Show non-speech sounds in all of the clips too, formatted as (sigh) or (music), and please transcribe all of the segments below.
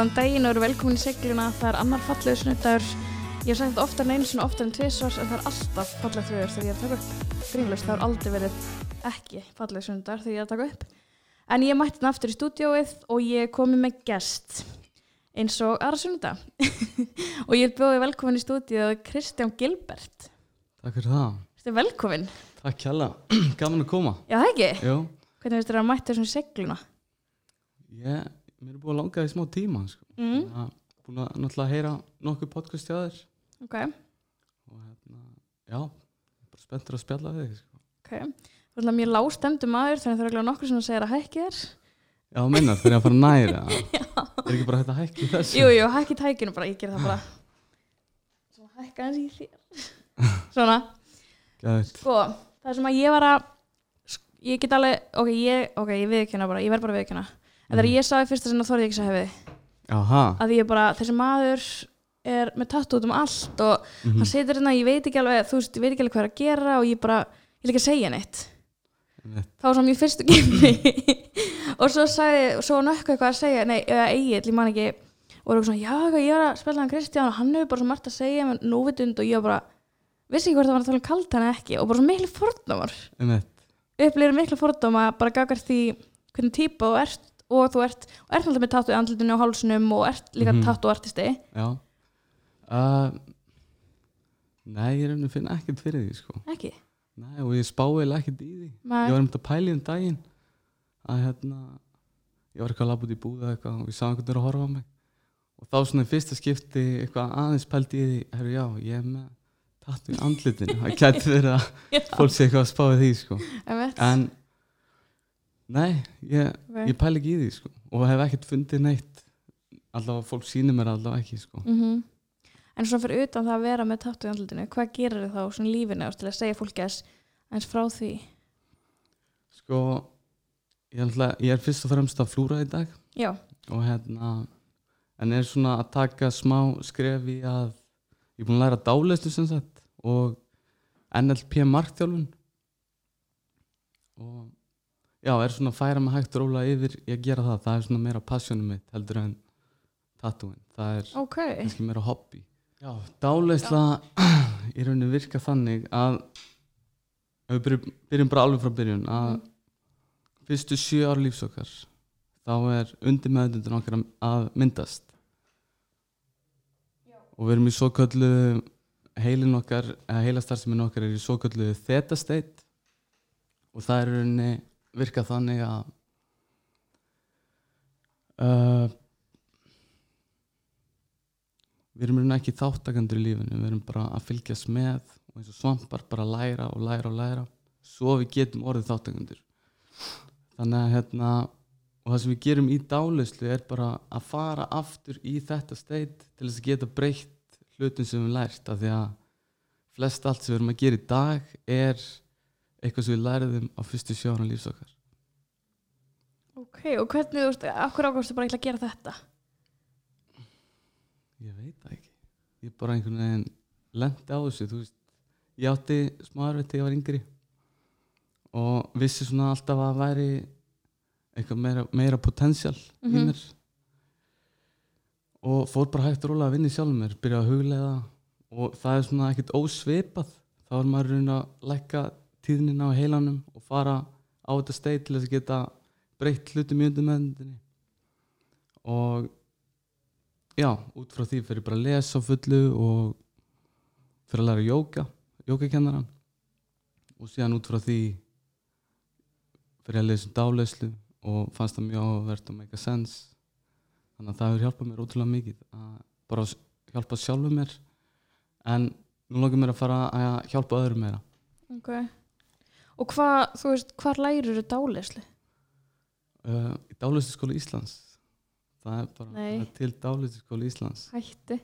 Góðan daginn og eru velkomin í segluna. Það er annar fallegu snuttar. Ég hef sagt þetta oftar en einu sinni, oftar en tvisvars, en það er alltaf fallegt viður þegar ég er að taka upp. Grínlust, það er aldrei verið ekki fallegu snuttar þegar ég er að taka upp. En ég mætti þetta aftur í stúdióið og ég komi með gest eins og aðra sunnunda. (laughs) og ég bjóði velkomin í stúdióið Kristján Gilbert. Takk fyrir það. Þetta er velkomin. Takk hjalla. (clears throat) Gaman að koma. Já, það ekki? Jú. Hvernig að mér er búin að langa í smá tíma, sko. Mm. Er búin að náttúrulega heyra nokkuð podcast hjá þér Ok, og hérna, já, bara spenntur að spjalla við þig, sko. ok. Þú ætla mér lágstemdu maður þannig að það er ekki nokkur sem segir að hækki þér. Já, minnar, þegar ég að fara næra. (laughs) er ekki bara hægt að hækka í þessu? Jú, jú, hækki tækinu bara, ég ger það bara (sighs) Svona hækka hans í þér (laughs) Svona, sko, það sem að ég var að ég get alveg, ok, ég, ok, ég viðkjöna bara, ég verð bara viðkjöna en þegar ég sagði fyrsta sinna þorði ég ekki að hefi að ég bara, þessi maður er með tattu út um allt og Mhm. hann situr hérna, ég veit ekki alveg, þú veist, ég veit ekki alveg hvað er að gera og ég bara, ég vil ekki að segja neitt. Það var svo mjög fyrstu kynni. (laughs) Og svo sagði, svo nökku eitthvað að segja nei, eða Egil, ég man ekki og eru svona, já, ég var að spila hann Kristján og hann hefur bara svo margt að segja með núvitund og ég var bara, vissi ekki hvort það var að tala um kalt hann ekki. Og bara svo miklu fordómar. Upplýður miklu fordóma bara gagast því hvernig típa þú ert og þú ert, og ert alltaf með tattu í andlutinu og hálsunum og ert líka mm Mhm. tattu artisti Já. Uh, nei, ég finn ekkert fyrir því, sko. ekki? Nei, og ég spáði ekkert í því. Nei. Ég var að pæla í um daginn að hérna, ég var eitthvað að labba út í búða eitthvað og ég sá einhvern veginn að horfa á mig og þá svona í fyrsta skipti eitthvað aðeins pældi í því, herru já, ég er með tattu í andlutinu, það gæti verið að (laughs) fólk sé eitthvað að spáði því sko. en nei, ég, ég pæli ekki í því sko. og hef ekkert fundið neitt allavega fólk sýnir mér allavega ekki sko. Mhm. En svona fyrir utan það að vera með tattu í andlutinu, hvað gerir þið þá svona lífinu ást, til að segja fólki aðeins frá því? sko ég, ætla, ég er fyrst og fremst að flúra í dag Já, og hérna en er svona að taka smá skref í að ég er búin að læra dálæstu sem sagt og NLP markþjálfun og já, er svona að færa mig hægt róla yfir í að gera það, það er svona meira passjónum mitt heldur en tattúin, það er ok. kannski meira hobby. Já, dálæsla (clears throat) í rauninni virka þannig að ef við byrjum, byrjum bara alveg frá byrjun að Mm. fyrstu sjö ára lífs okkar þá er undir meðutundin okkar að- myndast. Og við erum í svo köllu heilin okkar, eða heilastarfsemin okkar er í svo köllu theta state. Og það er í rauninni virka þannig að uh, við erum ekki þáttakandur í lífinu, við erum bara að fylgjast með og eins og svampar bara læra og læra og læra svo við getum orðið þáttakandur þannig að hérna og það sem við gerum í dálislu er bara að fara aftur í þetta state til þess að geta breytt hlutin sem við lært af því að flest allt sem við erum að gera í dag er eitthvað sem við læriðum á fyrstu sjóna lífs okkar. Ok, og hvernig, þú veist, akkur ákvæmstu bara ekki að gera þetta? ég veit það ekki. Ég bara einhvern veginn lendi á þessu þú veist, ég átti smá erfitt þegar ég var yngri og vissi svona alltaf að væri eitthvað meira, meira potential í Mhm. mér. Og fór bara hægt og rólega að vinna í sjálfum mér byrja að huglega og það er svona ekkert ósvipað. Þá er maður raun að lækka tíðnina á heilanum og fara á þetta steig til þess að geta breytt hlutum í undir meðundinni og já, út frá því fyrir bara að lesa fullu og fyrir að læra jóka jókakennaran og síðan út frá því fyrir að lesa um dáleyslu og fannst það mjög áhugavert og make a sense. Þannig að það hefur hjálpað mér ótrúlega mikið að bara að hjálpa sjálfu mér. En nú langar mér að fara að hjálpa öðrum meira. Ok. Og hvað, þú veist, hvað lærir þú dálislu? uh, í dáleyslu skóla Íslands. Það er bara það er til dáleyslu skóla Íslands. Hætti.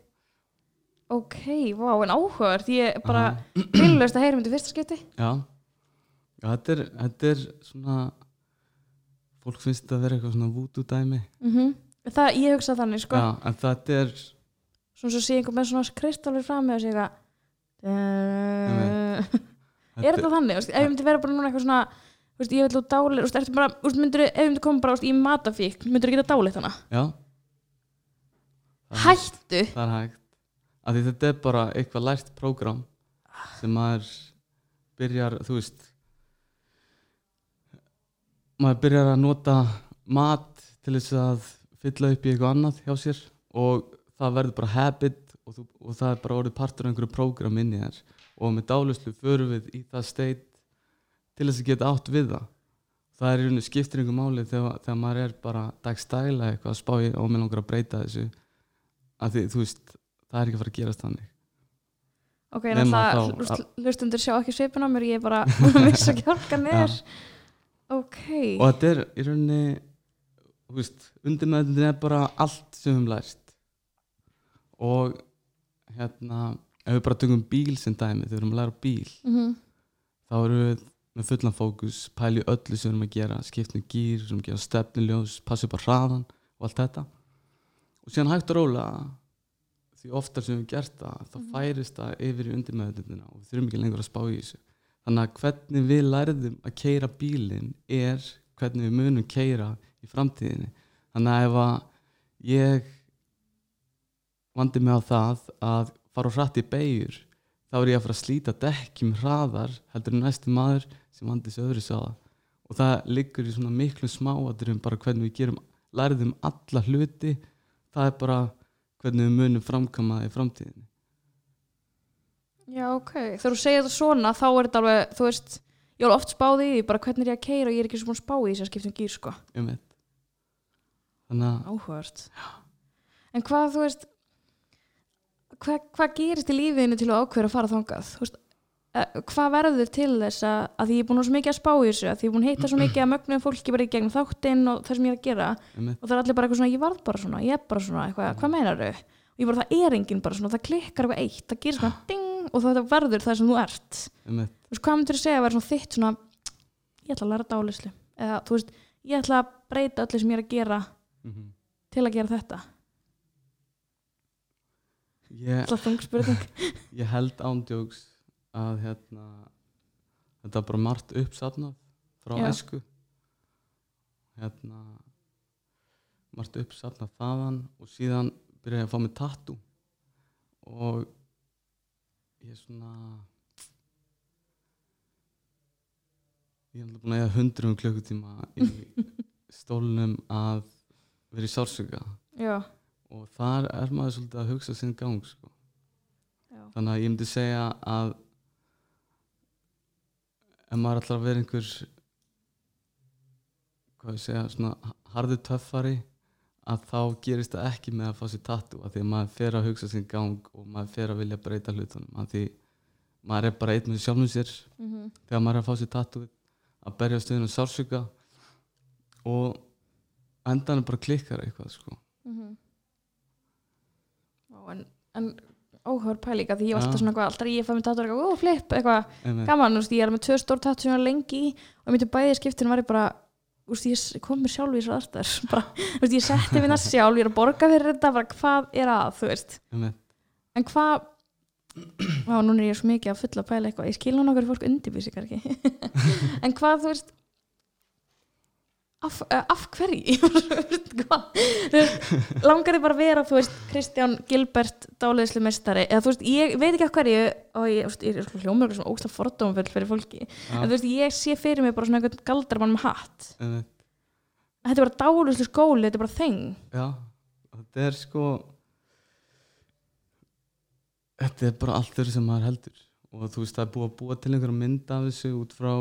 Ok, vá, en áhugavert, ég bara viljaust (clears throat) að heyra um þetta fyrsta skipti. Já, Já þetta, er, þetta er svona fólk finnst þetta að vera eitthvað svona vútu dæmi. Mm Það, ég hugsa þannig, sko. Já, en þetta er Svona svo sé einhver með svona kristalur fram með og sé eitthvað (laughs) Er þetta þannig? Ef ég myndi vera bara núna eitthvað svona veist, ég vil þú dálir, veist, ertu bara, veist, myndir, ef ég myndi koma bara veist, í matafík, myndir þú geta dálit hana? Já, Það er hættu? Það er hægt. Af því þetta er bara eitthvað lært prógram sem maður byrjar, þú veist maður byrjar að nota mat til þess að fylla upp í eitthvað annað hjá sér og það verður bara habit og, þú, og það er bara orðið partur af einhverju prógram inn í þér og með dáluslu förum við í það steit til þess að geta átt við það. Það er í rauninni skiptir einhver máli þegar, þegar maður er bara dagstæla eitthvað að spá í og mér langar að breyta þessu að því, þú veist, það er ekki að fara að gerast þannig. Ok, þá- hlust- hlustundur sjá ekki svipin á mér ég er bara (laughs) að missa kjálkan er. Ok. Og þetta er í rauninni þú veist, undir meðundin er bara allt sem við höfum lært. Og hérna ef við bara tökum bíl sem dæmi þegar við erum að læra bíl Mhm. þá erum við með fullan fókus pæli öllu sem við erum að gera skiptum gýr, sem gera stefnuljós passa upp á hraðan og allt þetta og síðan hægt og róla því oftar sem við höfum gert það þá Mhm. færist það yfir í undirmeðundina og við þurfum ekki lengur að spá í þessu þannig að hvernig við lærðum að keira bílinn er hvernig við munum keira í framtíðinni þannig að ef að ég vandi mig á það að fara á hratt í beigur þá er ég að fara að slíta dekkjum hraðar heldur en næsti maður sem vandi sig öðru sá það og það liggur í svona miklu smáadrum bara hvernig við gerum lærðum alla hluti. Það er bara hvernig við munum framkama í framtíðinni. Já ok, þegar þú segir þetta svona þá er þetta alveg, þú veist ég er oft spáð í því, bara hvernig er ég að keira og ég er ekki svo búin að spá í því sem skiptum gýr sko. Um eitt. Þannig að áhugavert. En hvað þú veist hvað, hvað gerist í lífiðinu til að ákveður að fara þangað? Veist, eh, hvað verður til þess að, að ég er búin að svo mikið að spá í þessu að ég er búin að heita svo mikið að mögnum fólki bara í gegnum þáttinn og það sem ég er að gera. Eitt og það er allir bara eitthvað svona, ég varð bara svona ég er bara svona, eitthvað, hvað meinar þau og ég bara, það er enginn bara svona, það klikkar eitthvað eitt það gerir svona (gasps) ding og það verður það sem þú ert. Eitt þú veist, hvað myndir þú segja að vera svona þitt svona ég ætla að læra dálislu eða þú veist, ég ætla að breyta öllu sem ég er að gera mm til að gera þetta ég, alltaf þung spurning. (laughs) ég held ándjóks að hérna þetta er bara margt uppsafnað frá Já. æsku. Hérna margt uppsafnað þaðan og síðan byrjaði ég að fá mig tattu og ég er svona ég er alltaf búin að eða hundruðum klukkutíma í (laughs) stólnum að vera í sársöka já, og þar er maður svolítið að hugsa sinn gang sko. þannig að ég myndi segja að ef maður að vera einhver hvað ég segja svona harðu töffari að þá gerist það ekki með að fá sér tattu að því að maður fer að hugsa sinn gang og maður fer að vilja breyta hlutunum að því maður er bara einn með sjálfum sér mm þegar maður er að fá sér tattu að berja stöðunum sársöka og á endanum bara klikkar eitthvað sko. En, en óhör pælíka því ég var alltaf svona eitthvað, alltaf ég fæ mér tattur eitthvað, ó flip, eitthvað Einmitt. gaman, þú veist, ég er með tvö stór ég var lengi og myndi bæði skiptin var ég bara þú veist, ég kom mér sjálf í svo aðstæður (laughs) bara, þú veist, ég setti mér það sjálf, ég er að borga fyrir þetta, bara hvað er að, þú veist Einmitt. en hvað Vá, núna er ég svo mikið að fulla pæla eitthvað ég skil núna okkur fólk ekki (laughs) en hvað, þú veist af, uh, af (laughs) veist, langar þið bara að vera þú veist, Kristján Gilbert dáleiðslu mestari, eða þú veist, ég veit ekki af hverju og ég, veist, ég er sko hljómur svona ógsta fordómaföll fyrir fólki, Já, en þú veist, ég sé fyrir mig bara svona einhvern galdarmann með hatt. Einmitt. þetta er bara dáleiðslu skóli, þetta er bara þeng. Já, þetta er sko þetta er bara allt þeirri sem maður heldur. Og þú veist það er búið að búa til einhverja mynd af þessu út frá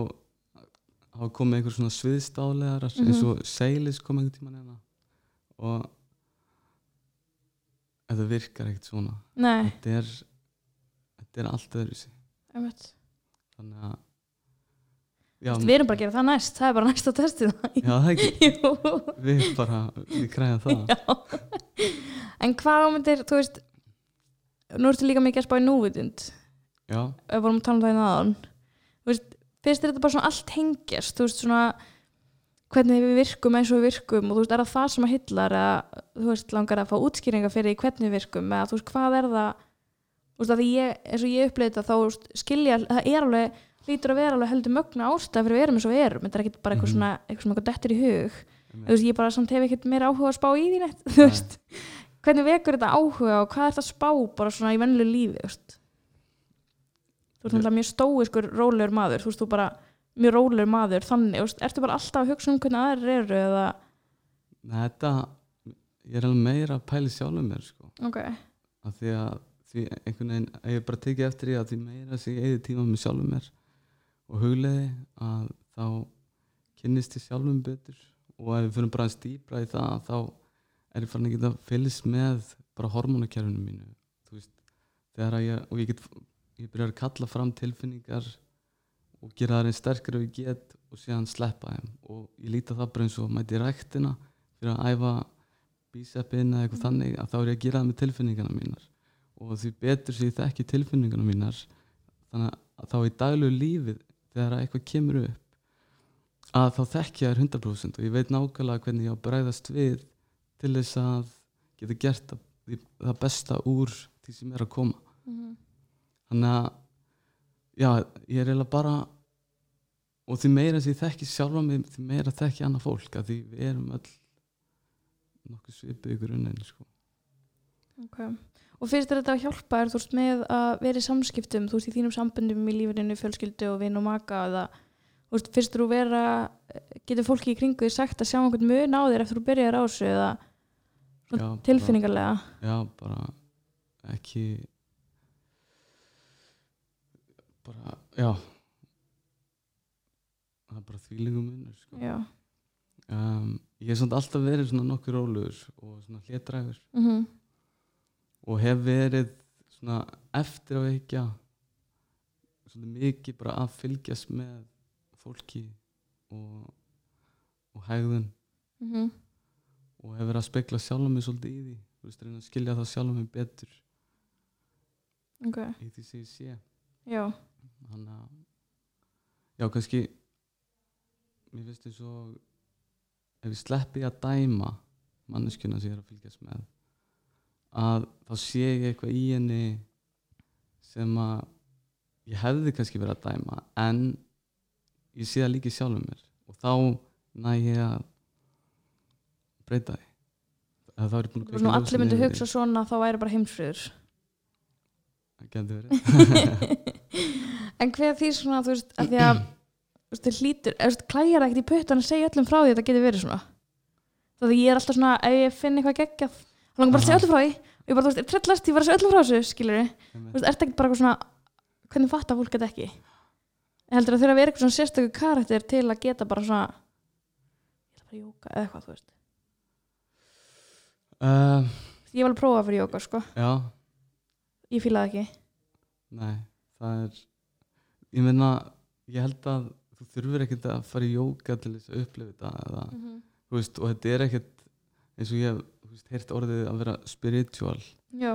hafa komið einhver svona sviðstálegarar Mhm. eins og Seilis kom einhvern tímann hérna. Og þetta virkar ekkert svona þetta er þetta er allt öðru sig einmitt. þannig að já, við erum bara að gera það næst það er bara næsta testið. Já það ekki. (laughs) Við bara, við græðum það. Já. En hvað myndir, þú veist nú ertu líka mikið að spá í núvitund. Já, við vorum að tala um það í náðan þú veist, finnst þér þetta bara svona allt hengjast þú veist svona hvernig við virkum eins og við virkum og þú veist, er það það sem að hillar eða þú veist, langar að fá útskýringa fyrir hvernig við virkum? Eða þú veist, hvað er það? Þú veist, að því ég, eins og ég upplýði þetta þá veist, skilja, það er alveg lítur að vera alveg heldur mögna ástæð fyrir við erum eins og við erum. Þetta er ekkit bara eitthvað Mhm. svona eitthvað eitthvað dettur í hug. Þú veist, ég bara samt hef ekkert meira áhuga að spá í því neitt (laughs) þú veist, hvernig vekur þetta áhuga og hvað er þetta spá bara svona í venlu lífi þú veist þú ert Ég- náttúrulega mjög stóiskur rólegur maður. Þú veist þú bara mjög rólegur maður þannig, þú veist, ertu bara alltaf að hugsa um hvernig aðrir eru eða, þetta ég er alveg meira að pæli sjálfum mér sko. ok. Af því að því einhvern veginn, ég hef bara tekið eftir því að því meira sem ég eigi tíma með sjálfum mér og hugleiði að þá kynnist ég sjálfum betur og ef við fyrir bara að stýpra í það þá er ég farin að geta fylgst með bara hormónakerfinu mínu. Þú veist, þegar að ég og ég get, ég byrjar að kalla fram tilfinningar og gera það einn sterkar ef ég get og síðan sleppa þeim. Og ég líta það bara eins og mæti ræktina fyrir að æfa bíseppin eða eitthvað þannig að þá er ég að gera það með tilfinningana mínar. Og því betur sem ég þekki tilfinningana mínar þannig að þá í daglegu lífið þegar eitthvað kemur upp að þá þekki ég þær 100% og ég veit nákvæmlega hvernig ég á að bræðast við til þess að geta gert það, besta úr því sem er að koma. Mhm. Þannig að já, ég er eiginlega bara og því meira sem ég þekki sjálfa mig því meira þekki annað fólk að því við erum öll nokkuð svipið ykkur unnin sko. ok. Og finnst þetta að hjálpa? Þér þú veist með að vera í samskiptum þú veist í þínum sambundum í lífinu fjölskyldu og vinn og maka eða þú veist finnst þú vera getur fólki í kringu því sagt að sjá einhvern mun á þér eftir þú byrjar á þessu eða Já, bara- tilfinningarlega já, bara ekki bara, já. Það er bara þvílingum munur sko. já. Um, ég hef samt alltaf verið svona nokkur rólugur og svona hlétrægur mm og hef verið svona eftir að veikja svona mikið bara að fylgjast með fólki og, og hegðun. -hmm. og hef verið að spekla sjálf mig svolítið í því. Veist, skilja það sjálf mig betur. Ok. Í því sem ég sé. Já þannig að já, kannski mér finnst eins og ef ég sleppi að dæma manneskjuna sem ég er að fylgjast með að þá sé ég eitthvað í henni sem að ég hefði kannski verið að dæma en ég sé það líka í sjálfum mér. Og þá næ ég að breyta því. Að þá er ég búin að kveikja nú allir yfir hugsa svona þá væri bara heimsfriður. Það getur verið (laughs) (laughs) en hver því svona þú veist að því að þú veist, hlýtur, þú veist, klæjar ekkert í puttan að segja öllum frá því að þetta getur verið svona. Þá því ég er alltaf svona ef ég finn eitthvað geggjað þá langar bara að segja öllum frá því. Og ég bara, þú veist, er trillast, ég var að segja öllum frá þessu skilur þú veist, ert ekkert bara eitthvað svona hvernig fattar fólk þetta ekki? Ég heldur að þurfa að vera eitthvað svona sérstöku karakter til að geta bara svona ég ætla bara að jóka eða eitthvað, þú veist. Uh, ég var að prófa fyrir jóka, sko. Já. Ég fílaði ekki. Nei, það er ég meina, ég held að þú þurfur ekkert að fara í jóka til þess að upplifa þetta eða, Mhm. þú veist, og þetta er ekkert eins og ég hef heyrt orðið að vera spiritual. Já,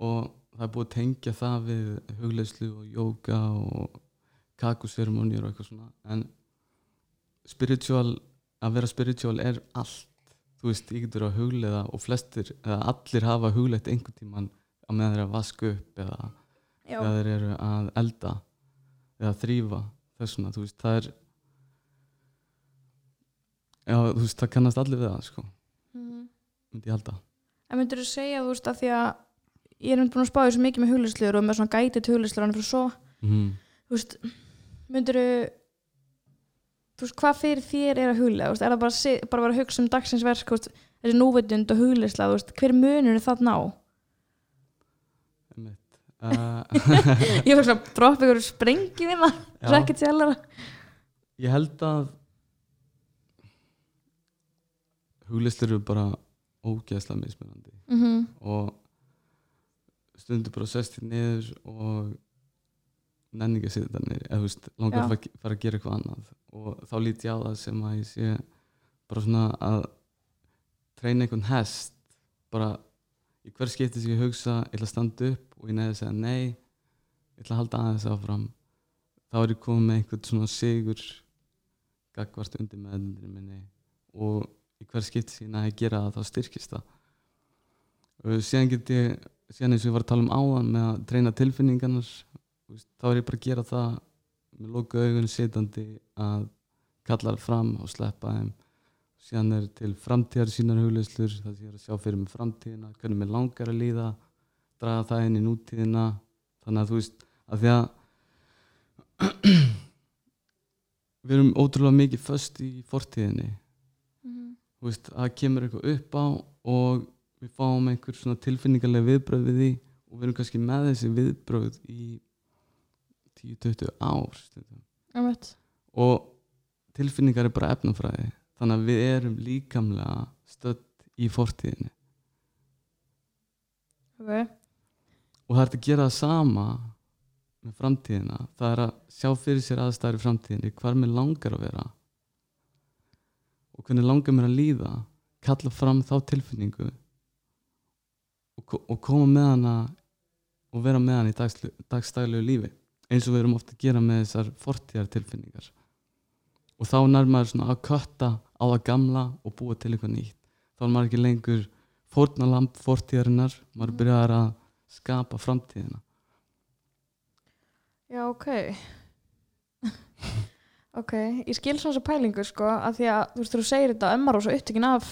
og það er búið að tengja það við hugleyslu og jóka og kakuseremóniur og eitthvað svona. En spiritual að vera spiritual er allt. Þú veist, ég getur að hugleiða og flestir, eða allir hafa hugleitt einhvern tíman á meðan þeir eru að vaska upp eða já, þegar þeir eru að elda eða þrýfa þessuna, þú veist, það er já, þú veist, það kannast allir við það, sko Mhm. myndi ég halda En myndur þú segja, þú veist, að því að ég er mynd búin að spá þessu mikið með huglisluður og með svona gætið huglisluður hann fyrir svo, mm. þú veist, myndur þú, þú veist, hvað fyrir þér er að huglega, þú veist, er það bara, bara að hugsa um dagsins verk, þú veist, þessi núvitund og huglisla, þú veist, hver munur það ná? Uh, (laughs) Ég var svona að droppa ykkur sprengi við það, rekkið til allara. ég held að huglistur eru bara ógeðslega mismunandi Mm -hmm. og stundur bara sest þér niður og nenni ekki að sitja það niður eða veist, langar að fara- að gera eitthvað annað og þá lít ég á það sem að ég sé bara svona að treyna einhvern hest bara í hver skipti sem ég hugsa ég ætla að standa upp og ég neði að segja nei ég ætla að halda aðeins áfram þá er ég komið með einhvern svona sigur gagvart undir meðlundir minni og í hver skipti sem ég næði að gera það þá styrkist það. Og síðan get ég síðan eins og ég var að tala um áðan með að treyna tilfinningarnar þá er ég bara að gera það með loka augun sitandi að kalla það fram og sleppa þeim síðan er til framtíðar sínar hugleislur það sem ég er að sjá fyrir mig framtíðina hvernig mér langar að líða draga það inn í nútíðina. Þannig að þú veist að því að (clears throat) við erum ótrúlega mikið föst í fortíðinni. Mhm. þú veist, það kemur eitthvað upp á og við fáum einhver svona tilfinningarlega viðbröð við því og við erum kannski með þessi viðbröð í 10-20 ár og tilfinningar er bara efnafræði þannig að við erum líkamlega stödd í fortíðinni. Ok. og það er að gera það sama með framtíðina. Það er að sjá fyrir sér aðstæður í framtíðinni hvar mér langar að vera. Og hvernig langar mér að líða kalla fram þá tilfinningu og, og koma með hana og vera með hana í dagslu- dagstæglegu lífi eins og við erum ofta að gera með þessar fortíðar tilfinningar og þá nær maður svona að kötta á það gamla og búa til eitthvað nýtt þá er maður ekki lengur fórnalamb fortíðarinnar maður Mhm. byrjar að skapa framtíðina Já, ok. (laughs) ok, ég skil svona þessa pælingu sko, að því að þú veist, þú segir þetta, ömmar og svo upptökin af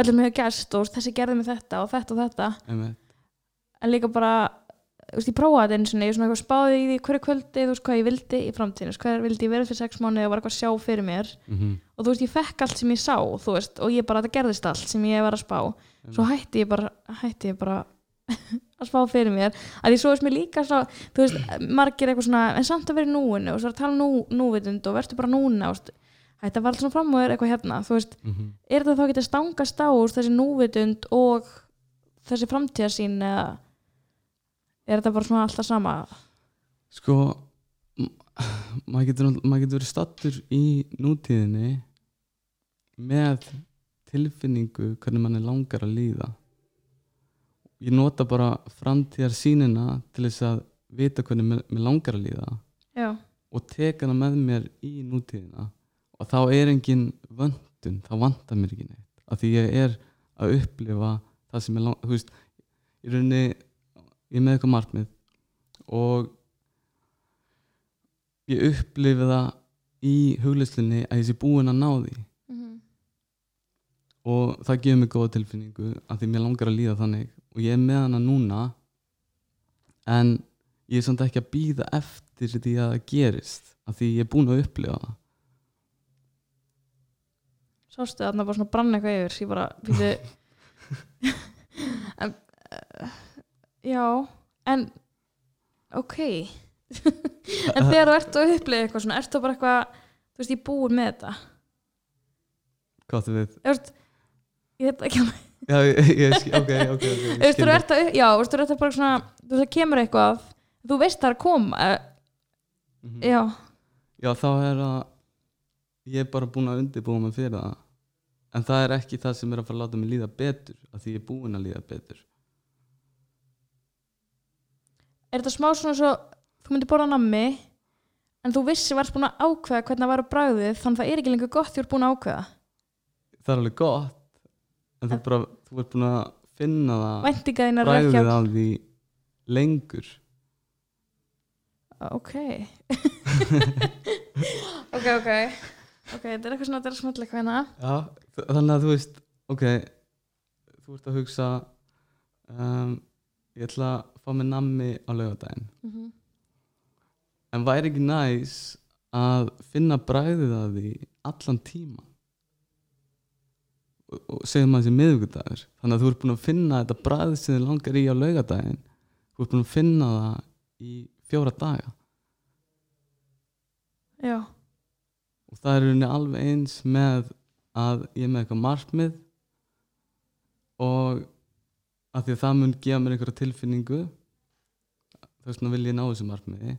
öllum hefur gerst og þessi gerði mig þetta og þetta og þetta, Einmitt. en líka bara, þú veist, ég prófaði þetta eins og ég svona eitthvað spáði í því hverju kvöldi, þú veist, hvað ég vildi í framtíðinu, hvað vildi ég vera fyrir sex mánuði og var eitthvað að sjá fyrir mér. Mhm. og þú veist, ég fekk allt sem ég sá, þú veist, og ég bara, þetta gerðist allt sem ég var að spá, svo hætti ég bara, hætti ég bara (laughs) að spá fyrir mér. Að því svo veist mér líka svo, þú veist, margir eitthvað svona en samt að vera í núinu og svo að tala um nú, núvitund og verður bara núna þetta var allt svona fram og er eitthvað hérna veist, Mhm. er þetta þá er þetta bara svona alltaf sama? Sko maður getur, maður getur verið stattur í nútíðinni með tilfinningu hvernig mann er langar að líða. Ég nota bara framtíðar sínina til þess að vita hvernig mér, langar að líða já, og teka hana með mér í nútíðina. Og þá er engin vöndun, þá vantar mér ekki neitt. Af því ég er að upplifa það sem ég lang, þú veist í rauninni, ég er með eitthvað markmið og ég upplifi það í hugleyslinni að ég sé búin að ná því. Mm og það gefur mig góða tilfinningu af því mér langar að líða þannig og ég er með hana núna en ég er samt ekki að býða eftir því að það gerist af því ég er búin að upplifa það. Sástu þarna bara svona brann eitthvað yfir? Ég bara, býtu (laughs) en, já en ok. (laughs) En þegar þú ert að upplifa eitthvað svona, ert þú bara eitthvað þú veist, ég búin með þetta? Hvað þú Þú veist, ég veit ekki alveg. Já, ég, ég, ok, ok, ok (laughs) Þú veist, þú ert að, ert bara svona þú veist, það kemur eitthvað þú veist það er að koma eh, Mhm. já, já, þá er að ég er bara búin að undirbúa mig fyrir það. En það er ekki það sem er að fara að láta mig líða betur af því ég er búin að líða betur er þetta smá svona svo þú myndir borða nammi en þú vissi varst búin að ákveða hvernig það var að bragðið þannig að það er ekki lengur gott þú ert búin að ákveða. Það er alveg gott en þú, bara, þú ert búin að finna það bræðið af því lengur. Ok. (laughs) Ok, ok. Ok, þetta er eitthvað svona, þetta er svona eitthvað hérna. Já, þannig að þú veist ok, þú ert að hugsa um, ég ætla að fá mér nammi á laugardaginn. Mm -hmm. en væri ekki næs að finna bræðið að því allan tíma? Og, og segjum að þessi miðvikudagur. Þannig að þú ert búin að finna þetta bræðið sem þið langar í á laugardaginn. Þú ert búin að finna það í fjóra daga. Já, og það er rauninni alveg eins með að ég er með eitthvað markmið og að því að það mun gefa mér einhverja tilfinningu. Þess vegna vil ég ná þessu markmiði.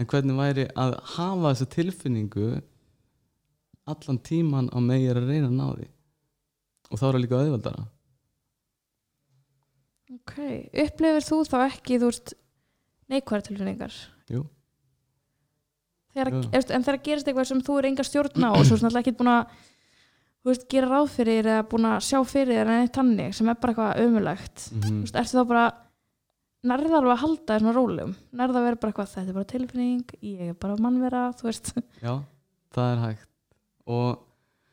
En hvernig væri að hafa þessa tilfinningu allan tíman á mig er að reyna að ná því? Og þá er það líka auðveldara. Ok upplifir þú þá ekki, þú veist neikværa tilfinningar? Jú. þegar, Jú. en þegar gerist eitthvað sem þú er enga stjórn á og svo er svona ekki búin að þú veist, gera ráð fyrir eða búin að sjá fyrir þér en eitt tannig sem er bara eitthvað ömulegt mm þú veist, ertu þá bara nærða alveg að halda svona rólum? Nærða að vera bara eitthvað, þetta er bara tilfinning ég er bara mannvera, þú veist. Já, það er hægt. Og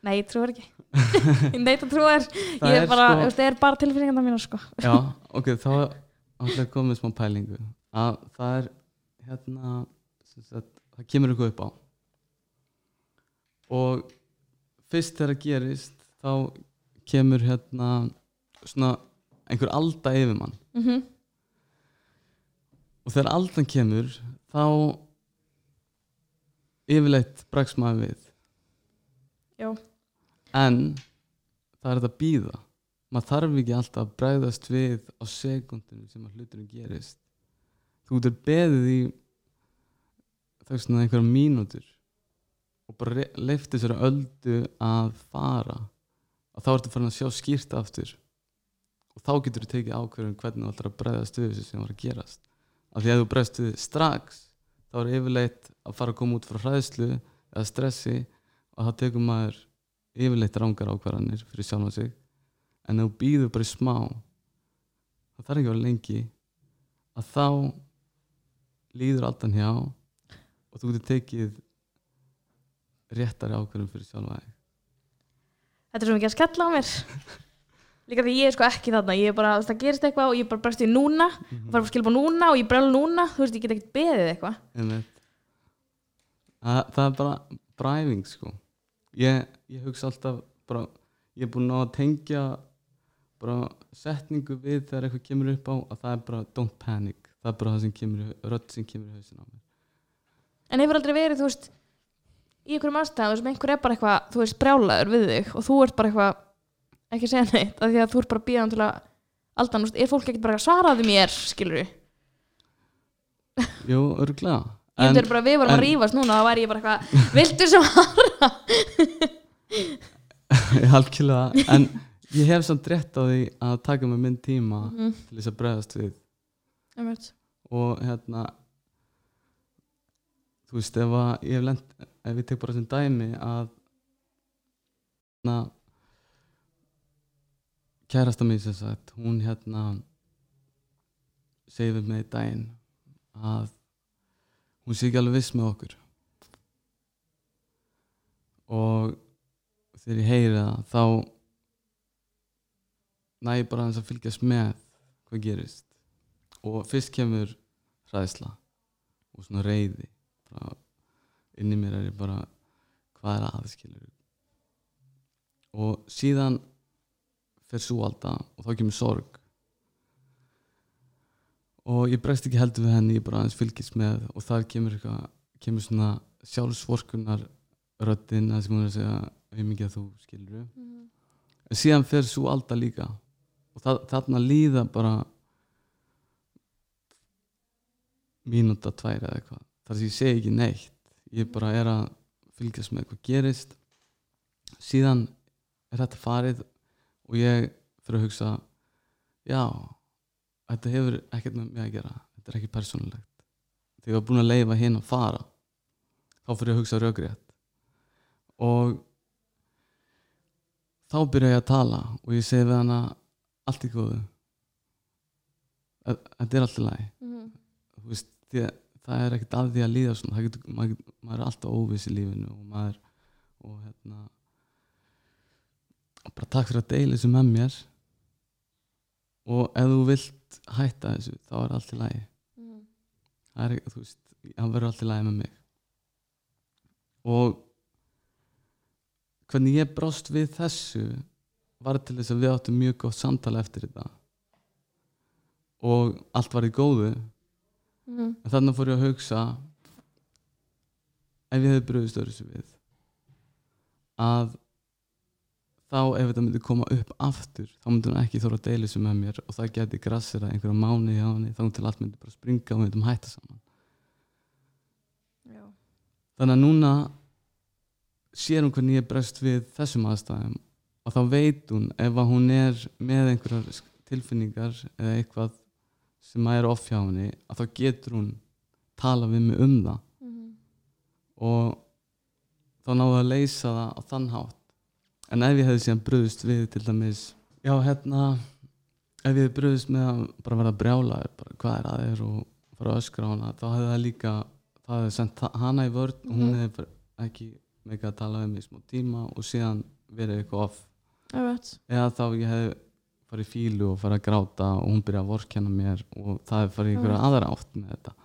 Nei, ég trúi ekki. (laughs) Ég neit að trúa þér Ég er bara, sko- það er bara tilfinningarna mína sko. Já, ok, þá ætla að koma með smá pælingu. Að það er hérna sagt, það kemur eitthvað upp á. Og fyrst þegar það gerist þá kemur hérna svona einhver alda yfir mann. Mm og þegar aldan kemur þá yfirleitt bregst maður við. Já. en það er þetta að býða maður þarf ekki alltaf að bregðast við á sekundinu sem að hluturinn gerist. Þú getur beðið í þau svona einhverja mínútur bara leifti þessari öldu að fara. Og þá ertu farin að sjá skýrt aftur. Og þá getur þú tekið ákverðum hvernig þú ætlar að bregðast við þessu sem var að gerast. Af því að þú bregðast við strax þá er yfirleitt að fara að koma út frá hræðslu eða stressi og þá tekur maður yfirleitt rángar ákvarðanir fyrir sjálfa sig. En þú býður bara í smá það þarf ekki að vera lengi að þá líður aldan hjá og þú getur tekið réttari ákvarðan fyrir sjálfa þig? Þetta er svo mikið að skella á mér. (laughs) Líka því ég er sko ekki þarna. Ég er bara, þú veist, það gerist eitthvað og ég bara bregst við núna Mhm. og fara að skilja núna og ég brjála núna. Þú veist, ég get ekkert beðið eitthvað. Það, það er bara bræfing sko. Ég, ég hugsa alltaf bara, ég er búin að tengja bara setningu við þegar eitthvað kemur upp á að það er bara don't panic. Það er bara það sem kemur, í rödd sem kemur í hausin á mér. En hefur aldrei verið, þú veist í einhverjum aðstæðum sem einhver er bara eitthvað þú veist, brjálaður við þig og þú ert bara eitthvað ekki segja neitt, af því að þú ert bara bíðan til að aldan, þú veist, er fólk ekkert bara að svaraði mér, skilur jú, örglega Ég bara, við vorum en- að rífast núna þá væri ég bara eitthvað, viltu svara? (laughs) algjörlega, en ég hef samt rétt á því að taka mig minn tíma Mhm, til þess að bregðast við. Og hérna þú veist ef að ég hef lent ef ég tek bara sem dæmi að hérna kærasta mér sem sagt hún hérna segir við mig í daginn að hún sé ekki alveg viss með okkur. Og þegar ég heyri það þá næ ég bara aðeins að fylgjast með hvað gerist. Og fyrst kemur hræðsla og svona reyði bara, inn í mér er ég bara hvað er aðskilur og síðan fer svo alltaf og þá kemur sorg. Og ég bregst ekki heldur við henni ég bara aðeins fylgist með og þar kemur eitthvað kemur svona sjálfsvorkunar röddinn að sem hún er að segja við mikið að þú skilur Mhm. en síðan fer svo alltaf líka. Og það, þarna líða bara mínúta, tvær eða eitthvað. Þar sem ég segi ekki neitt ég bara er að fylgjast með hvað gerist. Síðan er þetta farið og ég fyrir að hugsa já, þetta hefur ekkert með mig að gera. Þetta er ekki persónulegt. Þegar ég var búin að leifa hinn að fara þá fyrir ég að hugsa raugrétt og þá byrja ég að tala og ég segi við hana allt í góðu. Þe- þetta er allt í lagi. Mhm. þú veist, að það er ekkert að því að líða svona, það getur, maður, maður er alltaf óviss í lífinu og maður og hérna og bara takk fyrir að deila þessu með mér. Og ef þú vilt hætta þessu, þá er allt í lagi. Mhm. það er ekki, þú veist, hann verður allt í lagi með mig. Og hvernig ég brást við þessu var til þess að við áttum mjög gott samtala eftir þetta. Og allt var í góðu En þannig fór ég að hugsa ef ég hefði bröðist öðru við að þá ef þetta myndi koma upp aftur þá myndi hún ekki þóra að deila þessu með mér og það geti grassir að einhverja mánu hjá henni þá til allt myndi bara springa og myndum hætta saman Já. þannig að núna sér hún hvernig ég bregst við þessum aðstæðum og þá veit hún ef hún er með einhverjar tilfinningar eða eitthvað sem að er off hjá henni að þá getur hún tala við mig um það Mhm. og þá náðu að leysa það á þann hátt en ef ég hefði síðan bröðust við til dæmis já hérna ef ég hefði bröðust með að bara verða brjálaður bara hvað er að þér og fara að öskra á hana þá hefði það líka það hefði sendt ha- hana í vörn og hún Mhm. hefði ekki með að tala um í smá tíma og síðan verið eitthvað off eða þá ég hef farið í fílu og farið að gráta og hún byrjaði að vorkenna mér og það er farið í einhverja aðra átt með þetta.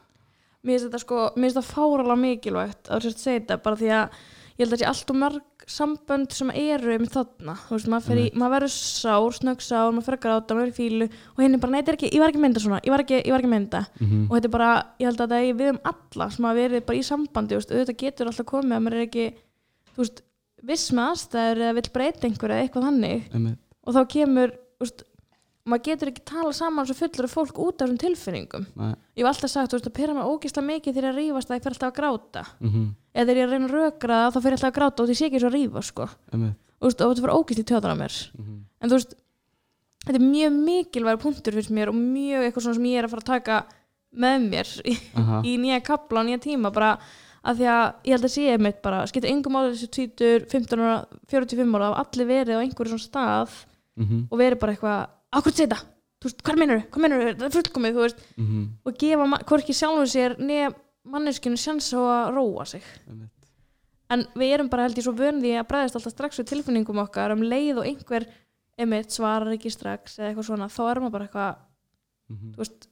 Mér finnst þetta sko, mér finnst það fáralega mikilvægt að þú sérst segja þetta bara því að ég held að það sé allt og mörg sambönd sem eru um þarna, þú veist, maður, í, maður verður sár, snöggsár, maður fer að gráta, maður er í fílu og henni bara, nei, þetta er ekki, ég var ekki að mynda svona, ég var ekki, ég var ekki að mynda mm -hmm. og þetta er bara, ég held að það er við um alla sem hafa verið bara í sambandi, þú veist, auðvitað getur alltaf komið að maður er ekki, þú veist, viss með aðstæður eða vill breyta einhverju eða eitthvað þannig. Og þá kemur, veist, maður getur ekki tala saman svo fullur af fólk út af þessum tilfinningum Nei. ég hef alltaf sagt, þú veist, að pyrra mig ógeðslega mikið þegar ég er að ég fer alltaf að gráta Mm -hmm. eða þegar ég reyna að rökra það þá fer ég alltaf að gráta og því sé ekki svo að rífa sko. og, veist, og þetta fyrir ógeðslega tjóðan á mér mm -hmm. en þú veist, þetta er mjög mikilvæg punktur fyrir mér og mjög eitthvað svona sem ég er að fara að taka með mér í, í nýja kapla og nýja tíma bara að því að ég held að sé mitt bara skipta yngum áður þessu tvítur 15 ára, 45 ára af allir verið á einhverju svona stað mm -hmm. og verið bara eitthvað, ákveð þetta hvað mennur, hvað mennur, það er fullkomið þú veist, mm -hmm. og gefa hvorki sjálfur sér nefn manneskinu sjans á að róa sig en við erum bara held ég svo vöndi að bregðast alltaf strax við tilfinningum okkar um leið og einhver emitt svarar ekki strax eða eitthvað svona, þá er maður bara eitthvað mm -hmm. þú veist,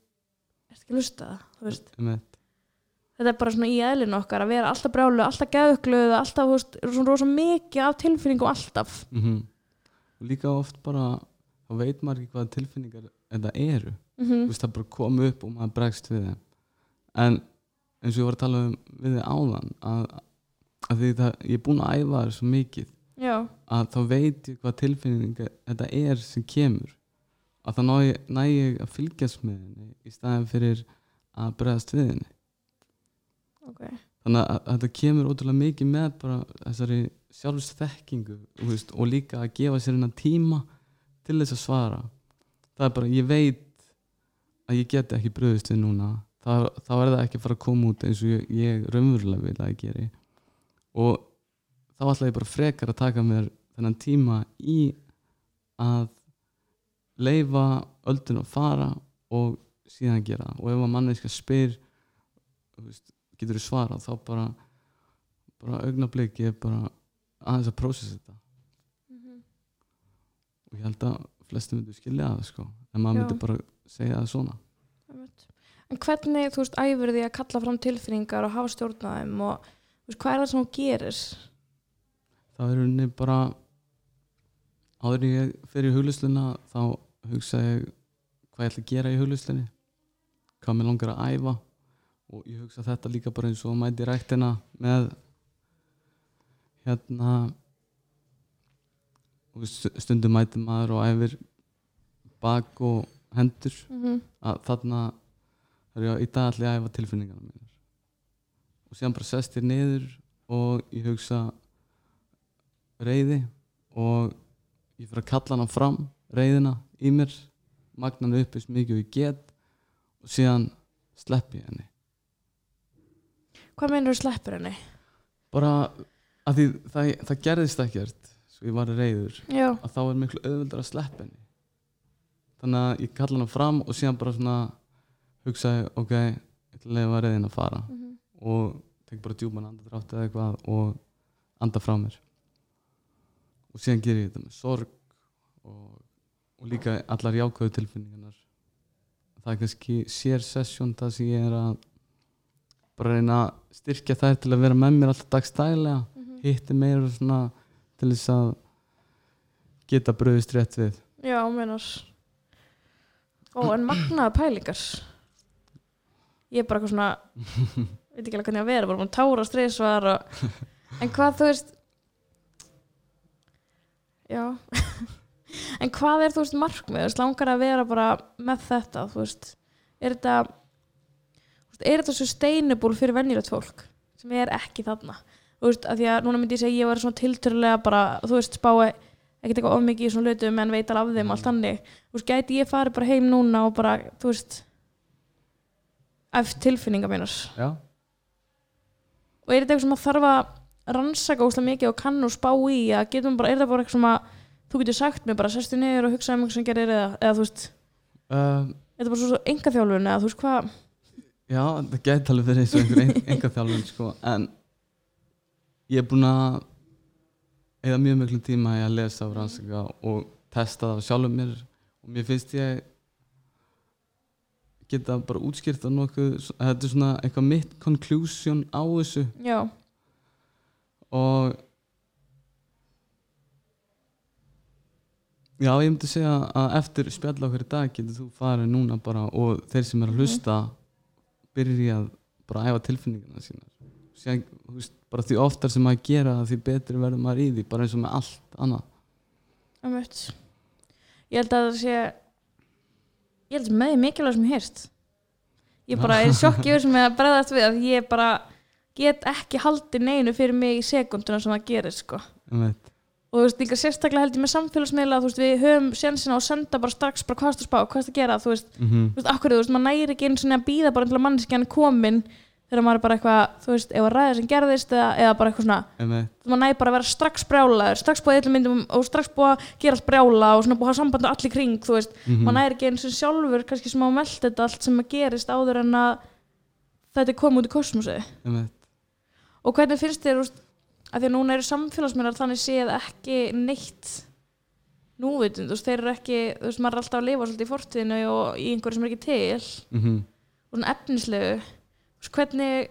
er ekki að lusta það þú veist, Einmitt. þetta er bara svona í eðlinu okkar að vera alltaf brjálu, alltaf geðugluð alltaf, þú veist, svona rosa mikið af tilfinningum alltaf Mm -hmm. Líka oft bara þá veit maður ekki hvaða tilfinningar þetta eru. Mm þú veist það bara kom upp og maður bregst við þeim. En eins og ég var að tala um við þið áðan að, að því það, ég er búin að æfa það svo mikið já, að þá veit ég hvað tilfinningar þetta er sem kemur. Að þá næ ég, næ ég að fylgjast með henni í staðin fyrir að bregðast við henni. Ok þannig að, þetta kemur ótrúlega mikið með bara þessari sjálfsþekkingu veist, og líka að gefa sér hennar tíma til þess að svara. Það er bara, ég veit að ég get ekki bröðist við núna. Þá, þá er það ekki að fara að koma út eins og ég, ég raunverulega vil að ég geri. Og þá ætla ég bara frekar að taka mér þennan tíma í að leifa öldun að fara og síðan gera. Það og ef að manneska spyr þú veist, getur þú svara þá bara bara augnablik ég er bara aðeins að prósessa þetta. Og ég held að flestum myndu skilja það sko en maður myndi bara segja það svona. En hvernig, þú veist, æfur því að kalla fram tilfinningar og hafa stjórnaðum og veist, hvað er það sem þú gerir? það er unni bara áður ég í huglusluna þá hugsa ég hvað ég ætla að gera í hugluslunni hvað mér langar að æfa og ég hugsa þetta líka bara eins og mæti ræktina með hérna stundum mæti maður og æfir bak og hendur. Mm -hmm. að þarna er ég í dag allir að æfa tilfinningarna mínar. Og síðan bara sest ég niður og ég hugsa reyði og ég fyrir að kalla hana fram reyðina í mér magna hana upp eins mikið og ég get og síðan sleppi ég henni Hvað meinur þú sleppur henni? bara að því það, það gerðist ekkert svo ég var reyður Já, að þá er miklu auðvöldar að sleppa henni. Þannig að ég kalla hana fram og síðan bara svona hugsaði ok, ég leifa reyðin að fara. Mm -hmm. og tek bara djúpan andadrátt eða eitthvað og anda frá mér. Og síðan ger ég þetta með sorg og, og líka allar jákvæðu tilfinningarnar. Það er kannski sér sessjón það sem ég er að bara reyna að styrkja þær til að vera með mér alltaf dagstælega. Hitti meira svona til þess að geta bröðist rétt við. Já, meinar Ó, en magnaða pælingar. Ég er bara eitthvað svona (laughs) veit ekki alveg hvernig að vera, bara að tára streysvar og... (laughs) en hvað þú veist Já. (laughs) En hvað er þú veist markmið, þú veist, langar að vera bara með þetta, þú veist. Er þetta er þetta sustainable fyrir venjulegt fólk sem er ekki þarna. Þú veist, að því að núna myndi ég segja ég var svona tiltörulega bara, þú veist, spái ekkert eitthvað of mikið í svona hlutum en veit alveg af þeim allt þannig, þú veist, gæti ég farið bara heim núna og bara, þú veist eftir tilfinningar mínar já, og er þetta eitthvað sem að þarf að rannsaka óslega mikið og kann og spá í? Að getum bara, er þetta bara eitthvað sem að þú getur sagt mér bara, sestu niður og hugsa um eitthvað sem gerir eða, eða þú veist, uh, er þetta bara svo, svo enga þjálfun eða þú veist hvað, já það gæti alveg verið eins og einhver ein, enga þjálfun sko, en ég er búin að eða mjög miklu tíma í að lesa og rannsaka og testa það sjálfur mér og mér finnst ég geta bara útskýrt á nokkuð, þetta er svona eitthvað mitt conclusion á þessu. Já, og já, ég myndi segja að eftir spjall okkur í dag getur þú farið núna bara og þeir sem er að hlusta byrja að bara æfa tilfinninguna sína. Þú veist, bara því oftar sem maður gera því betri verður maður í því bara eins og með allt annað. Ég held að það sé ég held að með mikilvæg sem ég heyrst ég bara er í (laughs) sjokki yfir sem ég að bregðast við að ég bara get ekki haldið neinu fyrir mig í sekunduna sem það gerir sko. Einmitt. Og þú veist líka sérstaklega held ég með samfélagsmiðla þú veist við höfum sjansina og senda bara strax bara hvað að spá, hvað að gera þú veist, mm þú veist, akkur þú veist, maður næri ekki eins og að býða bara að manneskjan komin þegar maður er bara eitthvað, þú veist, ef að ræða sem gerðist eða, eða bara eitthvað svona, maður næri bara að vera strax brjálaður, strax búið eitthvað myndum og strax búið að gera allt brjála og svona búið að hafa samband og allir kring, þú veist, Mhm. maður næri ekki eins og sjálfur kannski smá að melda þetta allt sem gerist áður en að þetta komið út í kosmosi og hvernig finnst þér, þú veist, að því að núna eru samfélagsmyndar þannig séð ekki neitt núvitund, þú veist, þeir eru ekki þú veist, maður er alltaf að lifa svolítið í fortíðinu og í einhverju sem er ekki til. Mhm. og svona efnislegu. Þú veist, hvernig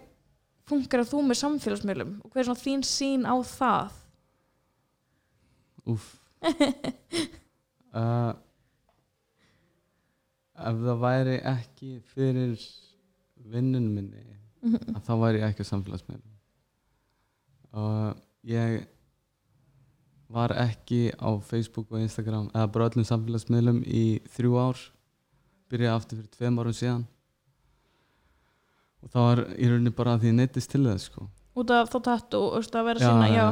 funkar þú með samfélagsmiðlum og hver er svona þín sín á það? Úff. (laughs) Uh, Ef það væri ekki fyrir vinnun minni að þá væri ekki á samfélagsmiðlum og ég var ekki á Facebook og Instagram eða bara öllum samfélagsmiðlum í þrjú ár. Byrjaði aftur fyrir tveim árum síðan. Og það var í rauninni bara að því ég neittist til þess sko. út af þá tattu og að vera sína, já,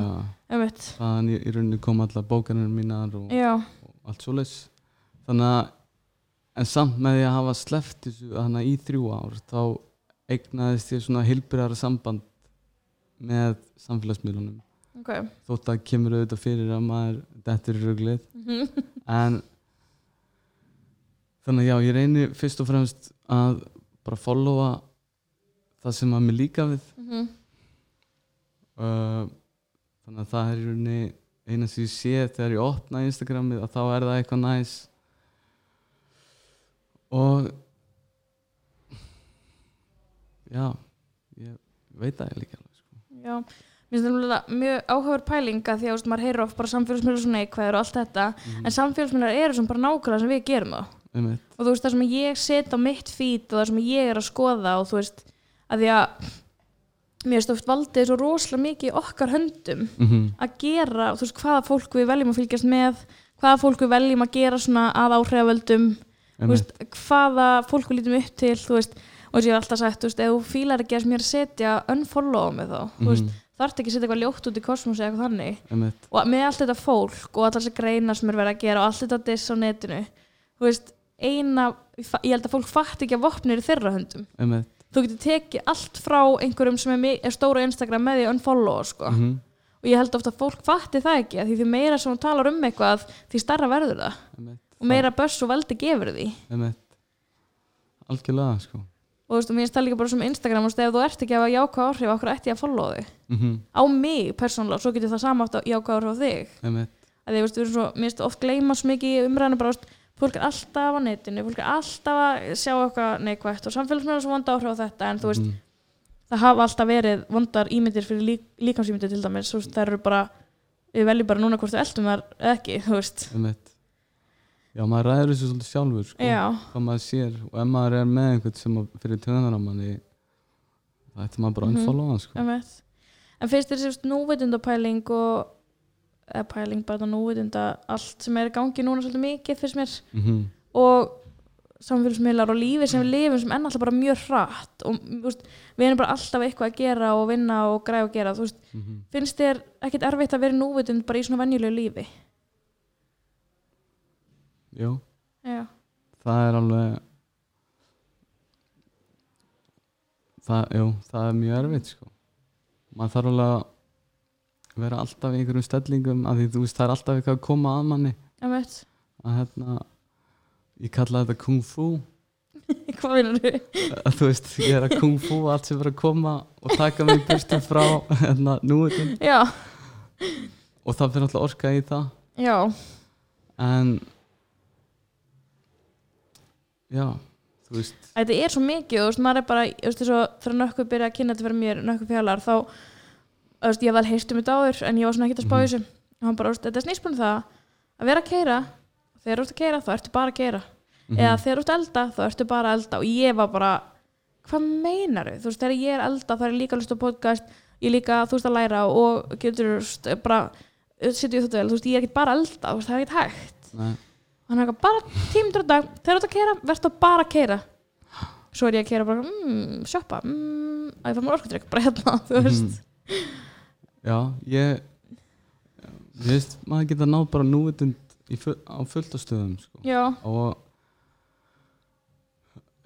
já. þannig í, rauninni kom allar bókanir mínar og, já, og allt svoleiðis. Þannig að en samt með því að hafa að í þrjú ár þá eignaðist ég svona hilbyrjara samband með samfélagsmiðlunum ok þótt að kemur auðvitað fyrir að maður dettur í ruglið Mhm. en þannig að já, ég reyni fyrst og fremst að bara followa það sem að mér líka við Mhm. uh, þannig að það er í rauninni eina sem ég sé þegar ég opna Instagramið að þá er það eitthvað næs og já ég veit það ég líka alveg. Já, mér finnst það mjög áhugaður pælinga því að veist, maður heyrir oft bara samfélagsmiðlar svona neikvæður og allt þetta Mhm. en samfélagsmiðlar eru svona bara nákvæmlega sem við gerum það Einmitt. og þú veist það sem ég set á mitt fít og það sem ég er að skoða og þú veist að því að mér finnst oft valdið svo rosalega mikið í okkar höndum Mhm. að gera, þú veist, hvaða fólk við veljum að fylgjast með, hvaða fólk við veljum að gera svona að áhrifavöldum veist, hvaða fólk við lítum upp til, þú veist og þess að ég hef alltaf sagt, þú veist, ef þú fílar ekki að að setja unfollow mig þá, þú veist Mhm. þarf ekki að setja eitthvað ljótt út í kosmos eða eitthvað þannig Einmitt. og með allt þetta fólk og allar þessi greinar sem er verið að gera og allt þetta diss á netinu þú veist, eina ég held að fólk fatt ekki að vopnir í þeirra höndum Einmitt. þú getur tekið allt frá einhverjum sem er, er stóra Instagram með því unfollow sko. Mhm. og ég held ofta að fólk fatti það ekki því því meira sem hún talar um eitthvað því starra verður það Einmitt. og meira börs og veldi gefur því algjörlega sko. Og þú veist, og mér það líka bara sem Instagram og ef þú ert ekki að hafa jákvæð áhrif okkur ætti ég að follow þig Mhm. á mig persónulega, svo getur það sama átt að jákvæð áhrif á þig Einmitt. að því, þú veist, við erum svo, mér finnst oft gleyma svo mikið í umræðinu bara, þú veist, fólk er alltaf á netinu fólk er alltaf að sjá eitthvað neikvægt og samfélagsmeðan svo vonda áhrif á þetta en þú veist, Mhm. það hafa alltaf verið vondar ímyndir fyrir lík, líkamsýmyndir til dæmis, þú veist, það eru bara við veljum bara núna hvort við eldum þar eða ekki, þú veist. Já, maður ræður þessu svolítið sjálfur sko. hvað maður sér og ef maður er með einhvern sem fyrir töðunar á manni það ætti maður bara að Mhm. unfollowa hann sko. einmitt en finnst þér sérst núvitundapæling og eða pæling bara núvitunda allt sem er í gangi núna svolítið mikið fyrst mér Mhm. og samfélagsmiðlar og lífi sem við lifum sem enn alltaf bara mjög hratt og veist, við erum bara alltaf eitthvað að gera og vinna og græða og gera veist, Mhm. finnst þér ekkert erfitt að vera núvitund bara í svona venjulegu lífi Jú, já, það er alveg það, jú, það er mjög erfitt sko. maður þarf alveg að vera alltaf í einhverjum stellingum af því þú veist það er alltaf eitthvað að koma að manni. Að hérna ég kalla þetta kung fu. (laughs) Hvað minnur þú? þú veist, ég er að kung fu allt sem verður að koma og taka mig burtu frá (laughs) hérna núutin Já, og það fyrir alltaf orka í það. Já, en já, þú veist. Þetta er svo mikið og maður er bara, þegar nökkuð byrja að kynna þetta fyrir mér, nökkuð fjallar þá, þú veist, ég vel heyrst um þetta áður en ég var svona ekkert að spá Mhm. þessu. Og hann bara, þetta er snýst bara um það að vera að keira þegar þú ert að keira, þá ertu bara að keira Mhm. eða þegar þú ert að elda, þá ertu bara að elda. Og ég var bara, hvað meinar þú veist, þegar ég er elda, þá er ég líka að hlusta á podcast, ég líka, þú veist, að læra og getur, þú veist, bara þú þú hann er eitthvað bara tímdur á dag þegar þú ert að keira, verður bara að keira svo er ég að keira bara mmm, shoppa, mmm, að ég fær mér orkudrykk bara hérna, (laughs) þú veist Mhm. já, ég ég veist, maður geta náð bara núvitund full, á fullt af stöðum sko. já, og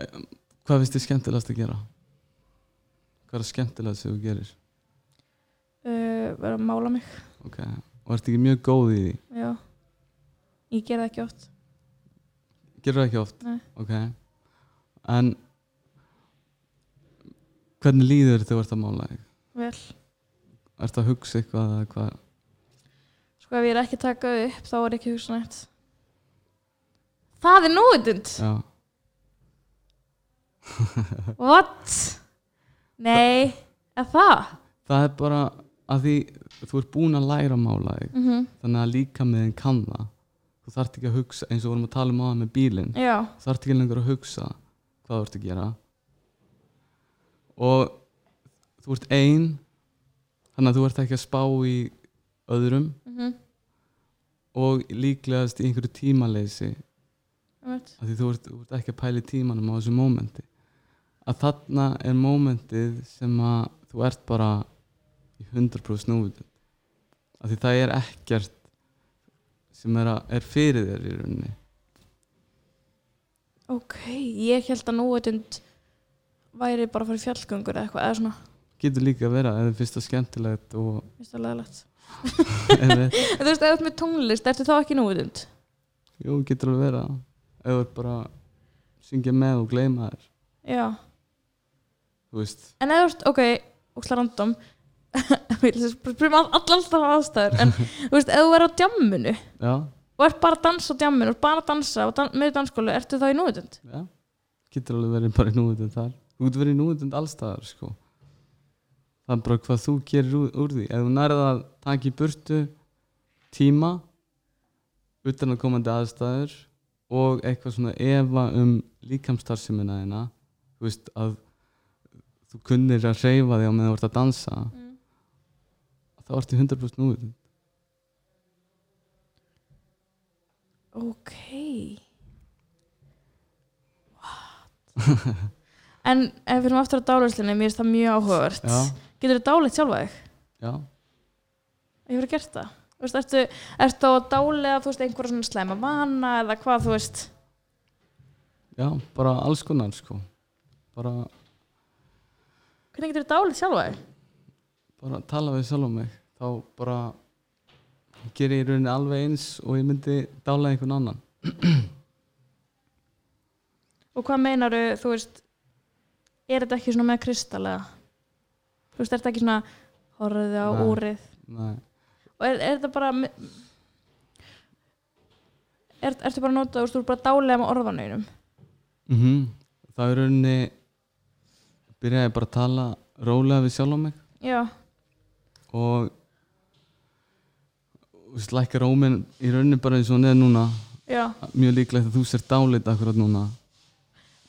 um, hvað finnst þið skemmtilegast að gera? hvað er skemmtilegast sem þú gerir? uh, vera að mála mig ok, og ertu ekki mjög góð í því? já, ég ger það ekki oft gerur það ekki oft? Nei. ok, en hvernig líður þegar þú ert að mála þig? vel, Ertu að hugsa eitthvað eða hvað? sko ef ég er ekki að taka upp þá er ekki að hugsa nætt það er núvitund Já, (laughs) what? nei, er það? það er bara að því þú ert búin að læra að mála þig Mm þannig að líka með þinn kann það þú þarft ekki að hugsa eins og vorum að tala um það með bílinn. Já, þú þarft ekki lengur að hugsa hvað þú ert að gera. Og þú ert ein þannig að þú ert ekki að spá í öðrum. Mm og líklegast í einhverju tímaleysi. -hmm. af því þú ert, þú ert ekki að pæla í tímanum á þessu mómenti. Að þarna er mómentið sem að þú ert bara í 100% núvitund. Af því það er ekkert sem er, að, er fyrir þér í rauninni. Ok, ég held að núvitund væri bara að í fjallgöngur eða eitthvað, eða svona, getur líka að vera eða finnst það skemmtilegt og leðilegt (laughs) eða, En þú veist, ert með tónlist, ertu þá ekki núvitund? jú, getur alveg vera ert bara að syngja með og gleyma þér. Já. þú veist, En ert, ok, ókslega random, (laughs) sprum all, alltaf aðstæður, en (laughs) þú veist, ef þú er á djamminu já, og ert bara að dansa á djamminu, og bara að dansa dan með dansskólu, ertu þá í núvitund? já getur alveg verið bara í núvitund þar þú getur verið í núvitund allstaðar sko. það er bara hvað þú gerir úr, úr því ef þú nærið að taka í burtu tíma utan að komandi aðstæður og eitthvað svona efa um líkamstarfseminna þina þú veist að þú kunnir að reyfa þig á meðan þú ert að dansa Mm. Þá ertu 100% núvitund Ok. What? (laughs) en ef við erum aftur á dálæslinni, mér finnst það mjög áhugavert. já, Getur þú dálætt sjálfa þig? já, Ég verið gert það. Þú veist, ertu, ertu á dálega, þú veist, einhverja svona slæma vana eða hvað, þú veist? já, bara alls konar sko bara, Hvernig getur þú dálætt sjálfa þig? Bara tala við sjálf um mig þá bara ger ég í rauninni alveg eins og ég myndi dála einhvern annan Og hvað meinaru, þú veist, er þetta ekki svona með kristallega? Þú veist, er þetta ekki svona, horfðu á Nei. úrið? Nei. Og er, er þetta bara, er, ertu bara að nota, þú veist, þú er bara dálega með orðanauðum? Mm það er rauninni byrjaði bara að tala rólega við sjálf um mig Já, og lækka rómin í rauninni bara eins og er núna. Já. mjög líklegt að þú sér dálit akkurat núna.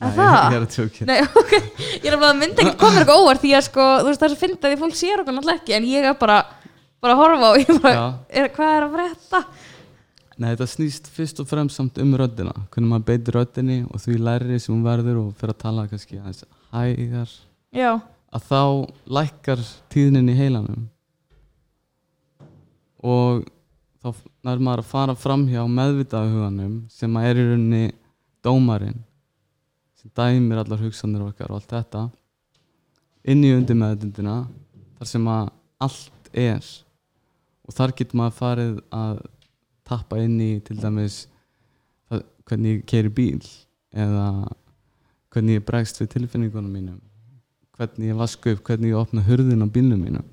Nei, (laughs) það? ég, ég er að tjókja Nei, (laughs) ok, ég er bara að mynda ekki komur eitthvað óvart því að sko, þú veist það er svo fyndið því fólk sér okkur náttúrulega ekki en ég er bara, bara að horfa og ég bara, er, hvað er að frétta? Nei, þetta snýst fyrst og fremst samt um röddina. Hvernig maður beitir röddinni og því læri sem hún verður og fyrir að tala kannski aðeins hægar. Já, að þá lækkar tíðnin í heilanum og þá nær maður að fara fram hjá meðvitaðu huganum sem að er í rauninni dómarinn sem dæmir allar hugsanir okkar og allt þetta inn í undir meðvitundina þar sem að allt er. Og þar getur maður farið að tappa inn í til dæmis hvernig ég keiri bíl eða hvernig ég bregst við tilfinningunum mínum hvernig ég vaska upp, hvernig ég opna hurðin á bílnum mínum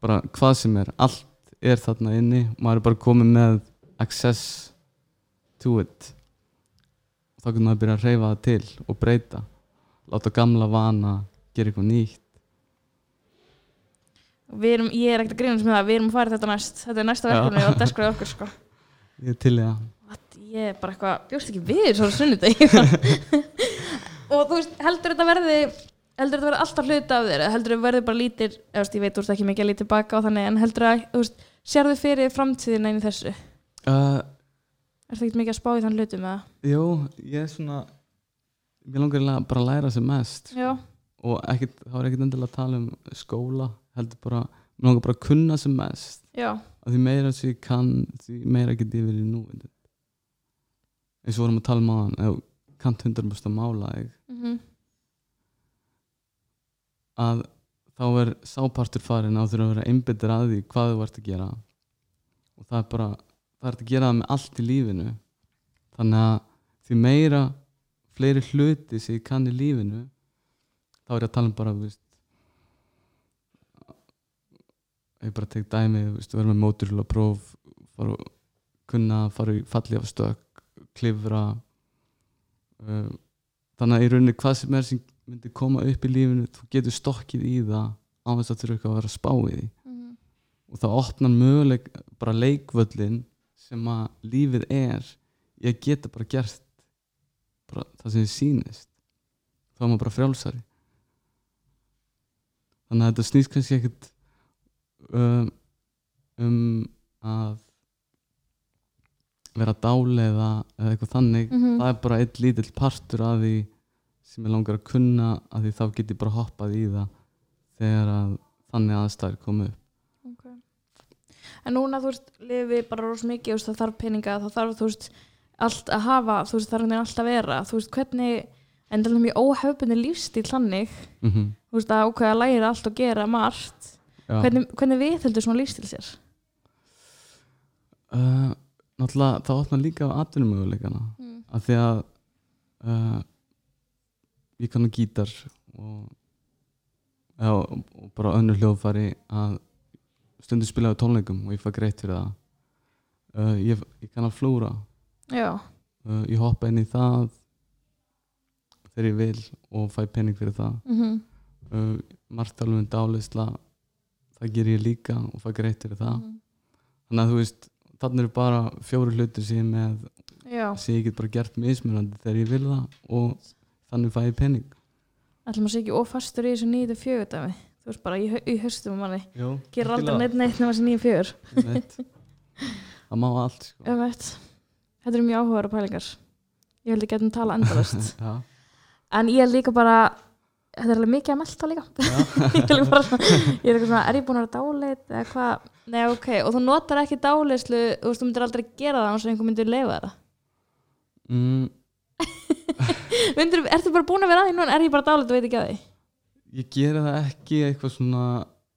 bara hvað sem er allt er þarna inni. Maður er bara komið með access to it. Og þá getur maður að byrja að reyfa það til og breyta. Láta gamla vana gera eitthvað nýtt. Erum, ég er ekkert að grínast með það, við erum að fara þetta næst. Þetta er næsta verkefni og deskraði okkur sko. (laughs) ég er til í það. Ég er bara eitthvað, bjóst ekki við svo sunnudegi. (laughs) (laughs) Og þú veist, heldur þetta verði heldur þetta verði alltaf hluti af þér heldur þetta verði bara lítir, ég veit þú veist ekki mikið að lítið baka á þannig, en heldur að, þú veist sérðu fyrir framtíðina inn í þessu? Er uh, það ekkert mikið að spá í þann hlutum eða? jú, ég er svona ég langar bara að læra sem mest. Já, og ekkit, þá er ekkert endilega að tala um skóla heldur bara, mér langar bara að kunna sem mest. Já, að því meira sem ég kann því meira get ég verið nú eins og vorum að tala um aðan kannt 100% að mála þig mm að þá er sápartur farin á þurfa að vera einbyttir að því hvað þú ert að gera. Og það er bara það er að gera það með allt í lífinu. Þannig að því meira fleiri hluti sem ég kann í lífinu þá er ég að tala um bara veist ég bara tek dæmi veist, vera með móturhjula próf fara, kunna fara í falli af stök klifra uh, þannig að í rauninni hvað sem er sem myndi koma upp í lífinu þú getur stokkið í það á þess að þurfa að vera að spá í því Mhm. og það opnar möguleik bara leikvöllin sem að lífið er ég geta bara gert bara það sem þið sýnist þá er maður bara frjálsari þannig að þetta snýst kannski ekkert um, um að vera dáleiða eða eitthvað þannig Mhm. það er bara eitt lítill partur af því sem ég langar að kunna að því þá get ég bara hoppað í það þegar að þannig aðstæður komu upp Ok. En núna, þú veist, lifi bara rosa mikið, veist, það þarf peninga, það þarf, þú veist, allt að hafa, þú veist, þarf hvernig allt að vera, þú veist, hvernig, en það er mjög óhefbunni lífstíl þannig, mm -hmm. þú veist, að ákveða að læra allt og gera margt, hvernig, hvernig við heldur svona lífstíl sér? uh, náttúrulega það opnar líka á atvinnumöguleikana Mm. af því að uh, ég kann að gítar og, já, og, bara önnur hljóðfæri að stundum spila á tónleikum og ég fæ greitt fyrir það. Uh, ég, ég kann að flúra. Uh, ég hoppa inn í það þegar ég vil og fæ pening fyrir það. Mm uh, margt alveg um dálisla það ger ég líka og fæ greitt fyrir það. Mhm. þannig að þú veist, þannig eru bara fjóri hlutir sem ég með já, sem ég get bara gert mismunandi þegar ég vil það og þannig fæ ég pening. Ætlum að sé ekki ofastur í þessu nýju fjögur dæmi, þú veist, bara í, hau- í höstum manni, Jó, gerir aldrei neitt neitt nema þessi nýju fjögur. það má allt sko. Þetta eru mjög áhugaður pælingar. Ég held að getum tala endalust. (laughs) já, En ég er líka bara þetta er alveg mikið að melta líka. (laughs) Ég er líka bara ég er eitthvað svona er ég búin að vera dáleit eða hvað, nei ok og þú notar ekki dáleyslu, þú veist, þú myndir aldrei gera það eins og einhver myndir leifa það. Mm, (laughs) myndir, ertu bara búin að vera að því? Núna, er ég bara dáleit og veit ekki að því. Ég gera það ekki eitthvað svona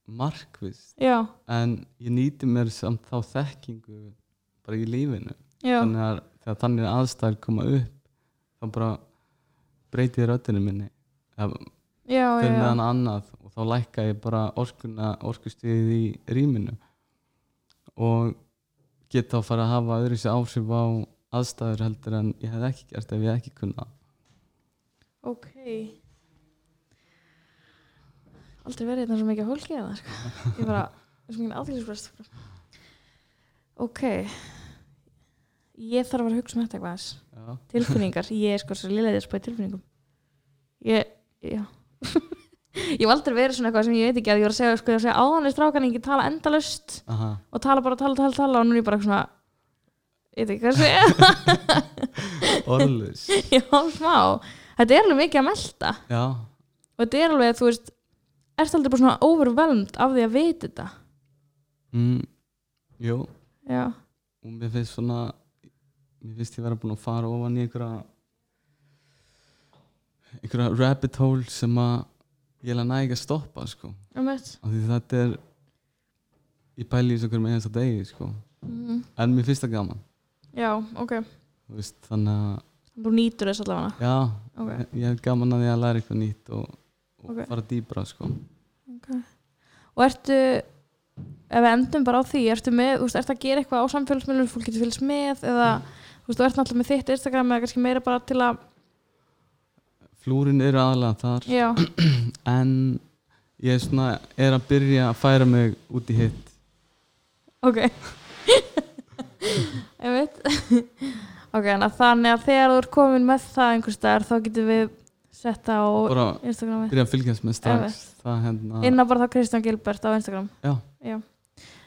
markvist já, en ég nýti mér samt þá þekkingu bara í lífinu. Já, þannig að þegar þannig aðstæður koma upp þá bara breyti ég röddinu minni. Fyrir meðan annað og þá lækka ég bara orkuna, orkustíðið í rýminu. Og geta að fara að hafa öðru sér áhrif á aðstæður heldur en ég hef ekki gert ef ég ekki kunna. Ok. Aldrei verið þetta svo mikið hólkið það sko. (laughs) ég bara, það er svo mikið aðgæðisprest ok. Ég þarf að að hugsa um þetta eitthvað tilfinningar, (laughs) ég er sko svo liðlega að spæða tilfinningum. Ég, já. (laughs) Ég hef aldrei verið svona eitthvað sem ég veit ekki að ég var að segja, sko, ég var að segja áðanlega strákan ekki tala endalust aha, og tala bara, tala, tala, tala. Og nú er ég bara svona ég veit ekki hvað að segja. Orðlus (laughs) já, smá, þetta er alveg mikið að melta. Já, og þetta er alveg, þú veist ertu aldrei bara svona overwhelmed af því að vita þetta? Mm, jú. Já, og mér finnst svona mér finnst ég vera búin að fara ofan í einhverja einhverja rabbit hole sem að ég er að næga að stoppa sko. Um veit af því þetta er ég pæli í þessu hverjum einasta degi sko. Mm, en mér finnst það gaman já, ok. Veist, þannig að Þú nýtur þess allavega. Já, Ok. ég, ég hef gaman að því að læra eitthvað nýtt og, og Ok. fara dýbra sko. Og ertu ef við endum bara á því, ertu með þú veist, ertu að gera eitthvað á samfélagsmiðlum fólk getur fylgst með eða þú veist, þú ert náttúrulega með þitt Instagram eða kannski meira bara til að flúrin eru aðalega þar. Já, (clears throat) en ég er, svona, er að byrja að færa mig út í hitt. Ok. ég (laughs) (laughs) (laughs) ok, þannig að þegar þú ert komin með það einhvers staðar þá getum við setta á bara Instagrami byrja að fylgjast með strax. Hérna inn á bara þá Kristján Gilbert á Instagram. Já.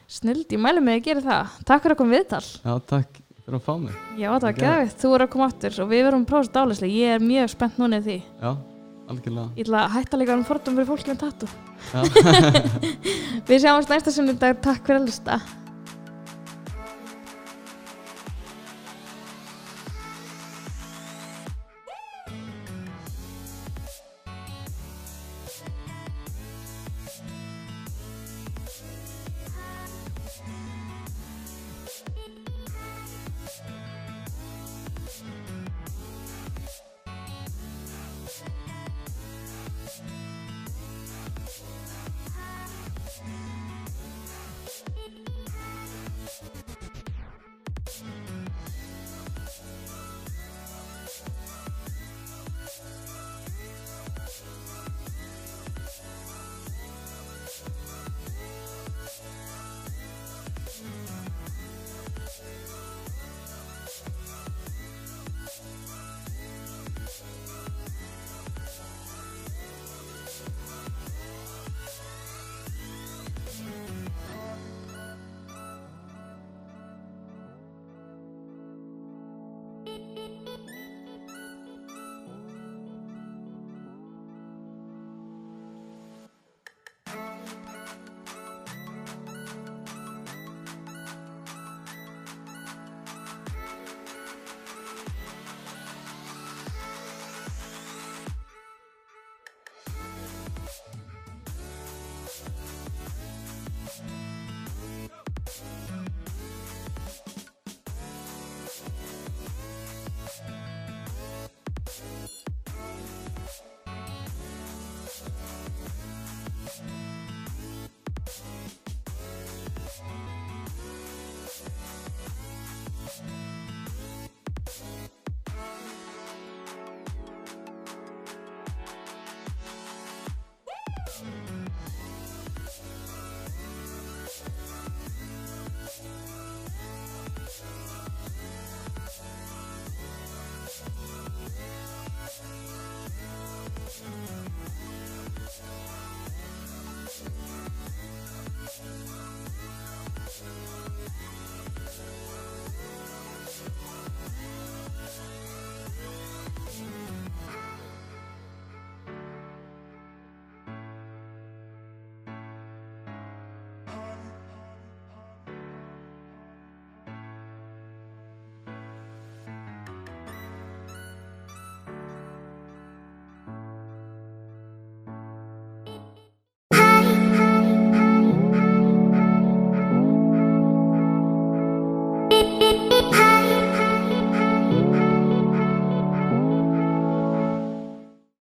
snild, ég mælu mig að gera það. Takk fyrir að koma viðtal. Já, takk fyrir að fá mig. Já, það var geðvitt, þú er að koma aftur og við verum þetta dálislega, ég er mjög spennt núna í því. Já, algjörlega. Ég ætla að hætta líka um fordum fyrir fólk með tattu já. (laughs) við sjáumst næsta sunnudag, takk fyrir að lusta